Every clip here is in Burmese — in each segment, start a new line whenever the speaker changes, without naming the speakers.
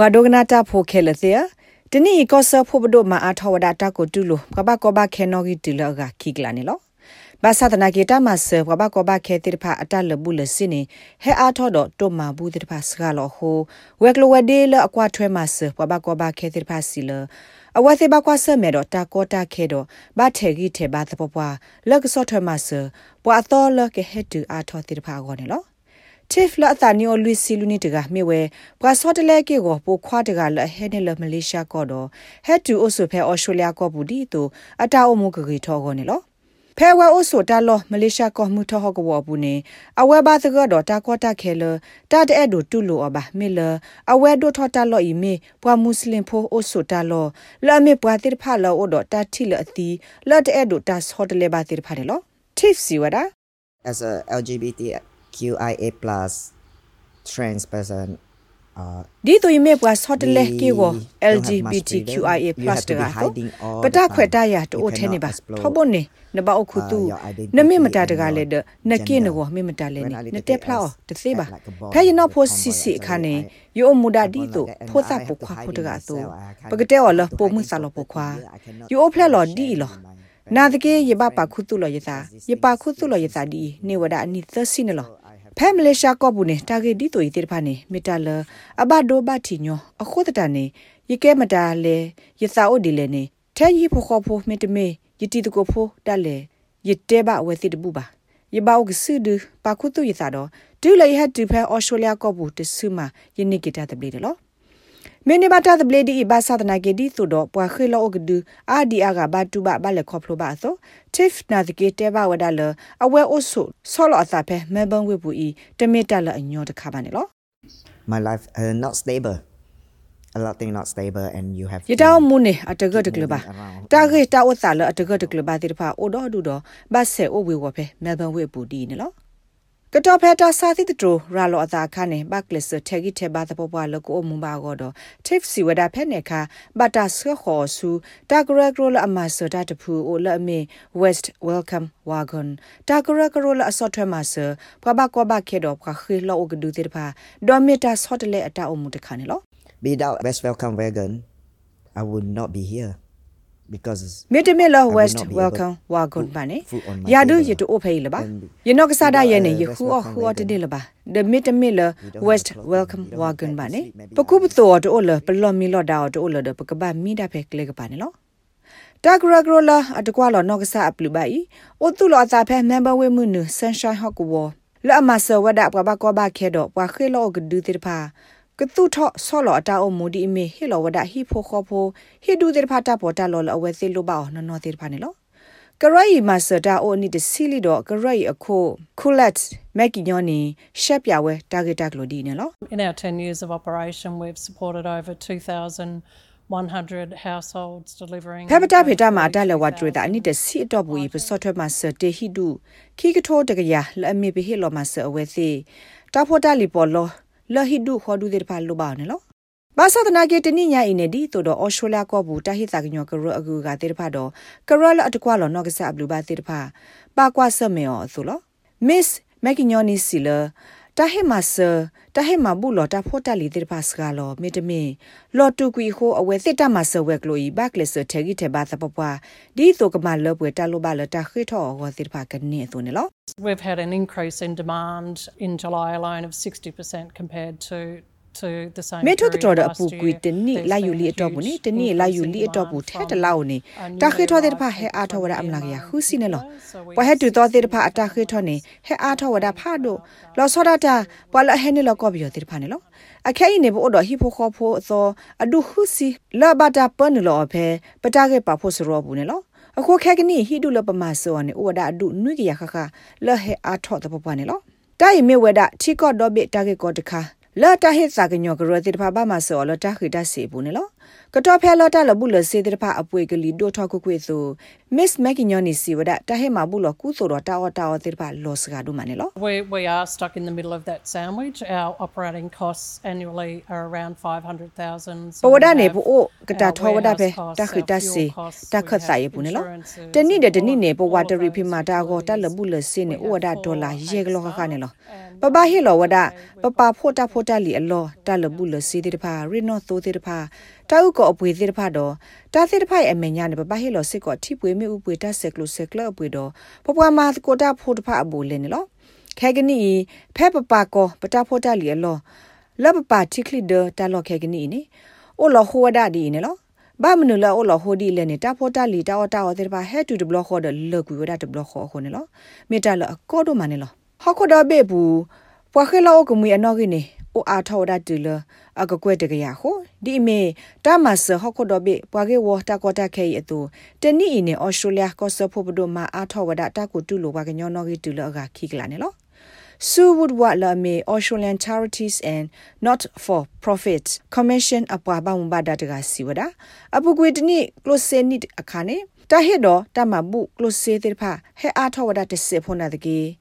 ဘွာဒိုဂနာတာဖိုခဲလသေတနီကောဆဖိုဘဒိုမာအာထဝဒတာကိုတူလိုကဘကဘခဲနောဂီတူလကခိကလာနေလောဘာသာတနာကေတာမဆဘဘကဘခဲတိဖာအတလဘူးလစင်းဟဲအားထောတော့တိုမာဘူးတိဖာစကလောဟိုဝက်ကလဝဒေလအကွာထွဲမဆဘဘကဘခဲတိဖာစီလအဝသေဘကွာဆမဲတော့တာကောတာခဲတော့ဘာထေဂီထေဘာသပပွားလက်ဆော့ထွဲမဆပွာတော်လကဟက်တူအားထောတိဖာကောနေလော chief la ta ni o lui si lu ni de ga mi we bwa so de le ke go po khwa de ga la he ne la malaysia ko do he tu o so phe australia ko bu di to ata o mu ge ge tho go ne lo ဖဲဝဲအိုဆိုတာလောမလေးရှားကောမှုထဟောကဝဘူးနေအဝဲဘာသကတော့တာကောတာခဲလတာတဲ့ဒိုတူလိုအဘာမေလအဝဲဒိုထတာလောဤမေပွာမွတ်စလင်ဖိုအိုဆိုတာလောလာမေပွာတိဖာလောအိုဒတာတီလအတီလာတဲ့ဒိုတာဆော့တလေဘာတိဖာတယ်လော tips စီဝဒါ
as a lgbt QIA+ trans person
ဒီတူမေပွားဆော့တလက်ကေကို LGBTQIA+ တကပတာခွေတရတိုထဲနေပါထဘုန်နေနဘအခုတူနမေမတာတကလည်းဒနကိနကိုမေမတာလည်းနတက်ဖလာတသေးပါဖဲရနဖို့စီစီခါနေယိုမူဒါဒီတူဖိုသာပုခွာဖိုတကတူပကတဲ့ော်လပိုမှုဆာလပုခွာယိုဖလက်လော်ဒီလောနာတကေယဘပါခုတုလောယသာယပါခုတုလောယသာဒီနေဝဒအနိသစီနလော ဖဲမလေးရှားကော့ဘူးနေတာဂေဒီတိုဤတေဖာနေမီတာလအဘဒိုဘတီညောအခုတတနေယကဲမတာလေယသာအိုဒီလေနေထဲယီဖိုခေါဖိုမီတမေယတီတကိုဖိုတက်လေယတဲဘဝဲစီတပူပါယဘောက်ကဆူဒပါခုတူယသာတော့ဒူလေဟတ်တူဖဲအော်စတြေးလျကော့ဘူးတဆူမာယနိကိတာတပလီတယ်လို့ မင်းနေဘာတာဒဘလေဒီဘာသာဒနာကေဒီဆိုတော့ပွာခေလောအကဒူအာဒီအာကဘာတူဘဘာလေခေါဖလိုဘာဆို tif နာဒကေတဲဘဝဒါလအဝဲအိုဆုဆောလောအသာဖဲမဲဘန်ဝေပူဤတမီတလအညောတခါပါနေလော
my life uh, not stable a lot thing not stable and you have
ရတောမူနေအတကတကလပါတာဂေတာဝတ်စာလအတကတကလပါတိတဖာအိုတော့ဒူတော့ဘတ် ကတော့ဖက်တာစာသီတတိုရာလောအသာခနဲ့ဘက်ကလစ်ထေဂီထေဘာတပပွားလကိုမူပါကောတော့ tip စီဝဒဖက်နေခဘတာဆခေါ်ဆူတာဂရဂရိုလအမဆတာတဖူအိုလအမေ west welcome wagon တာဂရဂရိုလအစောထွဲမဆပဘကောဘခေတော့ခခေလောအကဒူတေဖာဒေါ်မီတာဆော့တလေအတာအမှုတခါနေလော
without west welcome wagon i would not be here because
middle west welcome wagon bane yadu yitu ophei la ba yino kasada ye ne yehu o hu o tede la ba the middle west welcome wagon bane paku bto to o la plo mi lo da o to o la de pakaba mi da phe kle ka ba ne lo တာဂရဂရလာအတကွာလောနော့ကဆာအပလူပိုင်အိုတူလောအသာဖဲမန်ဘာဝဲမှုနဆန်ရှိုင်းဟော့ကူဝလာမဆဝဒပဘကောဘခဲတော့ပွာခေလောကဒူတိဖာ ကတုထဆောလောအတာအမူဒီအမေဟေလောဝဒဟီဖိုခောဖိုဟေဒူတေဖာတာပေါ်တာလောလအဝဲစီလိုပါနော်နော်တေဖာနေလောကရိုင်မာစတာအိုနီတစီလီတော့ကရိုင်အခုကူလက်မက်ကီညောနီရှက်ပြဝဲတာဂက်တက်လိုဒီနေလော
In our 10 years of operation we've supported over 2000 100 households delivering
ဖပတာဖေတာမှာတလဝတ်ရတာအနိတစီတော့ဘူးပစောထွဲမှာစတေဟီဒူခိကထိုတကရလအမေပိဟေလောမှာစအဝဲစီတာဖောတာလီပေါ်လော လဟိဒုခေါ်ဒူတဲ့ဖာလိုပါနေလောဘာသာတနာကေတနိညာအင်းနေဒီတိုတော့အော်စတြေးလျကောဘူးတဟိသကညောကရအကူကတဲ့ဖာတော့ကရလအတကွာလောနော့ကဆပ်လူပါတဲ့ဖာပါကွာဆမေောဆိုလော miss မက်ကညောနီစီလာတဟေမဆာတဟေမဘူးလောတာဖို့တလီတဲ့ပါစကလောမေတမင်လော်တူကွီခိုအဝဲစစ်တမဆဝဲကလိုဤဘက်ကလစ်ထေဂီတေဘာသပပွားဒီဆိုကမလောပွဲတလိုပါလတာခိထောဟောစစ်ပါကနေဆိုနေလော
We've had an increase in demand in July alone of 60% compared to to the same
မေထိုတော်အပူကွီတနိလာယူလီအတော့ဘူးနိတနိလာယူလီအတော့ဘူးထဲတလောက်နိတခေထောတဲ့ဖာဟဲအားထောဝရအမလာကရခုစီနေလောပဟဲတူတော်တဲ့ဖာအတခေထောနေဟဲအားထောဝရဖာတို့လောစောဒတာပလဟဲနေလောကောပြီးတဲ့ဖာနေလောအခဲနေဘောတော့ဟီဖိုခေါဖိုသောအဒုခုစီလာဘတာပန်လောဖဲပတာကေပါဖို့စရောဘူးနေလော အခုခဲကနိဟိဒုလပမဆောနေဩဝဒအဒုနွိကရခခလဟဲအားထောတဲ့ပပနေလောတိုင်မေဝဒချီကော့တော့ဘေတာကေကောတခါလာတာဟစ်စာကညောကရတိတဖာဘာမဆောလတာခိတစီဘူးနေလော ကတော့ဖဲလာတာလဘူးလစေတဲ့ဖာအပွေကလေးဒိုထောက်ခွေဆို Miss Makinyoni si wada ta he ma bu lo ku so ro ta o ta o te pha lo sa du mane lo
We we are stuck in the middle of that sandwich our operating costs annually are around 500,000
ပဝဒနေ bu o ka ta tho wada phe ta khu ta si ta khat sa ye bu ne lo te ni de de ni ne bo water ri phi ma ta go ta le bu le si ne o wada dollar ye ga lo ka ka ne lo ပပဟေလောဝဒပပဖို့တာဖို့တာလီအလောတလဘူးလစီတိတဖာရီနောသိုတိတဖာ တောက်ကောအပွေတိတဖာတော့တာတိတဖာအမေညာနေပပဟေလောစစ်ကောထိပွေမေဥပွေတဆက်ကလုဆက်ကလအပွေတော့ပပမာကိုတာဖို့တဖာအဘူလင်းနော်ခဲကနီဖဲပပကောပတာဖို့တာလီအလောလပပတိခလီဒတာလောခဲကနီနေအိုလောဟိုဝဒဒီနေလောဘာမနလာအိုလောဟိုဒီလဲနေတာဖို့တာလီတာဝတာဝတဲ့ပါဟဲတူဒဘလခေါ်တယ်လောကူဝဒဒဘလခေါ်ခုနေလောမေတာလအကောဒမနေလောဟခုဒဘေဘူးပွာခဲလောကမွေအနော်ကိနေ အိုအားထောဒတူလအကကွဲတကရဟိုဒီမေတာမဆဟခုဒဘေပွာကေဝတာကောတာခဲအတူတနီအင်းအော်စတြေးလျကောဆဖို့ဘဒမအားထောဝဒတာကိုတူလိုပါကညောနော်ကိတူလအကခိကလာနေလော Sue would what la me Australian Charities and Not for Profit Commission apwa ba mba da daga siwada apu gwe tni close ni akhane ta he do ta ma bu close te pha he a thawada te se phona de ge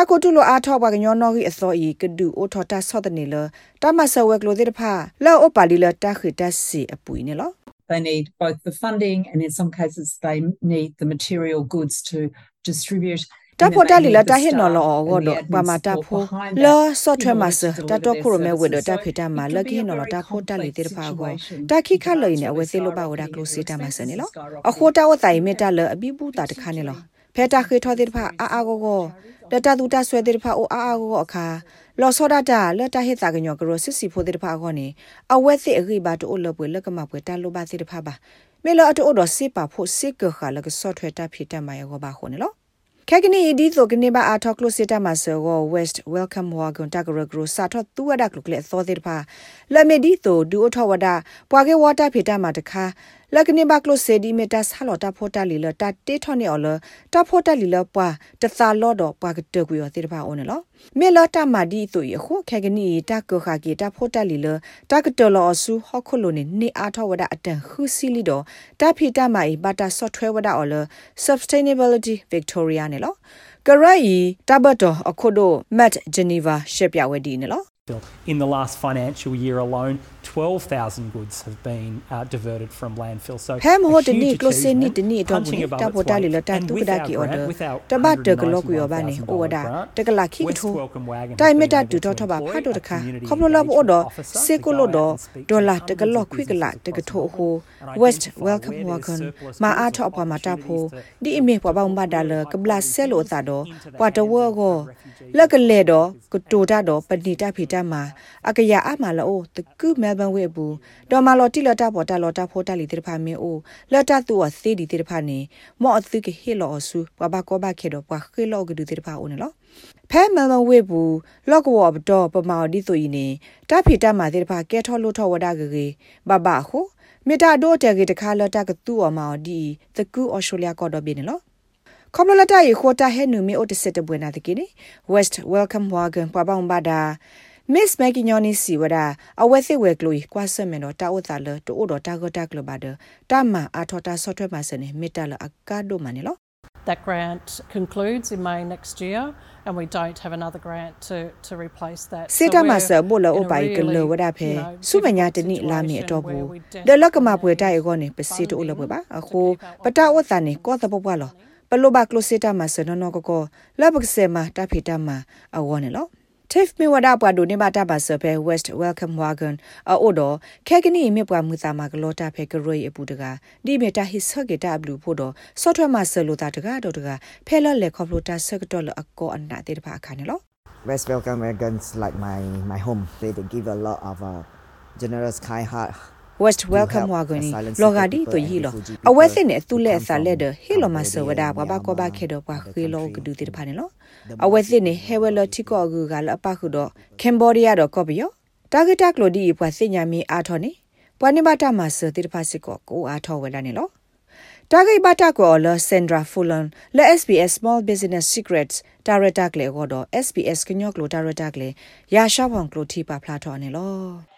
တာကိုတူလိုအားထောက်ပါကညောနော်ကြီးအစောဤကဒူအိုထော်တာဆော့တဲ့နေလတာမဆဝက်ကလိုတဲ့ဖာလောအပါလီလတာခိတစီအပူနေလော
They need both the funding and in some cases they need the material goods to distribute
တာဖိုတာလီလာတာဟေနော်လောအောဒဘာမတာဖိုလာဆော့ထွဲမဆတာတော့ခုရမဲဝဒတာဖေတာမလကိနော်တာဖိုတာလီတေဖာကိုတာခိခလိနေအဝဲစေလိုပါဝဒါကလိုစီတာမဆနေလောအခိုတာဝတိုင်မေတာလအဘိဘူးတာတခါနေလော ဖဲတာခေထောတေဖာအာအာကိုကိုတတတူတဆွဲတေဖာအိုအာအာကိုအခါလောစောဒတာလက်တဟိတာကညောကရောစစ်စီဖိုတေဖာခေါနေအဝဲစစ်အခိဘာတိုလပွေလက်ကမပွေတာလိုပါတေဖာပါမေလောအတိုတော့စစ်ပါဖို့စစ်ကခါလကဆော့ထွဲတာဖြစ်တမယောဘာခေါနေလောခက်ကနီဒီဆိုကနေပါအာထောက်လို့စစ်တမဆောကို West Welcome Wagon တကရဂရစာထောသူဝဒကလုကလေသောတဲ့ပါလမေဒီဆိုဒူအထောဝဒပွာကေဝတာဖေတမတခါ လကနေဘကလိုစေဒီမီတာဆာလော်တာဖိုတာလီလတာတေထော်နေအော်လတာဖိုတာလီလပွာတသလော်တော့ပွာကတကွေရသေးတပါအော်နော်မေလတာမာဒီဆိုရခုခဲကနီတာကခါကီတာဖိုတာလီလတာကတလော်ဆူဟခုလိုနေနေအားထောဝဒအတန်ခူစီလီတော့တာဖီတာမာဤဘာတာဆော့ထွဲဝဒအော်လ sustainability victoria နေလောကရိုင်တဘတ်တော်အခုတို့ Matt Geneva ရှက်ပြဝဲဒီနေလော
In the last financial year alone, 12,000 goods have been uh, diverted from landfill. So,
ဟဲမဟိုတနီကလိုစင်နီတနီတော့ဘူးတာပေါ်တာလီလတာတုကဒါကီအော်ဒါတဘတ်တကလောကယောဘာနေအိုဝဒါတကလာခိကထိုတိုင်မီတာတူတော့ထပါဖတ်တော့တခါခေါပလိုလာဘောတော့စေကိုလိုတော့ဒေါ်လာတကလောခွိကလာတကထိုဟို West Welcome Wagon မာအားထော့ပါမာတာဖိုဒီအမေပွားပေါင်းပါဒါလကဘလာဆဲလိုသာတော့ပွာတဝောကိုလက်ကလေတော့ကတိုတာတော့ပဏိတာဖီတာမှာအကရအမလောတကုမဲဘန်ဝဲဘူးတော်မလော်တိလတာပေါ်တာလော်တာဖိုတာလီတိဖာမင်းအိုလတ်တာသူအသေးဒီတိဖာနေမော့အသိကဟေလော်ဆူဘဘကောဘခေတော့ပွာခေလော်ကဒူတိဖာအိုနော်ဖဲမမဝေဘူးလော့ကဝဘတော့ပမာဒီဆိုရင်နေတာဖီတာမှာတိဖာကဲထောလို့ထောဝဒါကေဘဘခုမေတာဒိုတဲကေတခါလတာကတူအမော်ဒီတကူအော်စတြေးလျကောတော့ဘင်းနော်ကမ္ဘလတာရေခိုတာဟဲနူမီအိုတစစ်တပွေနာတကိနေ West Welcome Wagon ပပောင်ဘာဒါ Miss Maggie Nyoni Siwada awethe we gloi kwase meno ta ota le to odo ta go ta glo bade ta ma athota software ma sene metala akado manelo
That grant concludes in May next year, and we don't have another grant to, to replace that.
Sita ma sa bola o bai ke lo wada phe su banya tani la mi ato bu de lak ma pwe ta e go ne pesi to lo ba a kho pata o ta ne ko ta bo ba lo ပလိုဘကလိုစစ်တာမဆနနောကကိုလဘကဆေမတာဖီတာမအဝနေလော Tiff mi wada pwa do ne ba ta ba so pe West Welcome Wagon a odo ke kini mi pwa mu sa ma glo ta pe groi apu daga di me ta his ho ge ta blu pho do software ma so lo ta daga do daga phe lo le khop lo ta sek do lo akko anna te da ba kha ne lo
West Welcome Wagons like my my home. They, they give a lot of uh, generous kind heart
West Welcome Wagon ni loga di to yi lo awe sin ne tu le sa le de he lo ma so wada ba ba ko ba khe do ba khe lo gdu ti pha ne lo awe sin ne he we lo ti ko gu ga la pa khu do Cambodia do ko bi yo target tak lo di pwa sin nya mi a tho ne pwa ni ba ta ma so ti pha sit ko ko a tho we da ne lo တာဂိဘတာကိုလစန်ဒရာဖူလန်လဲ SBS Small Business Secrets Director ကလေတော့ SBS ကညော့ကလို Director ကလေရာရှာဖောင်ကလိုတီပါဖလာထော်နေလော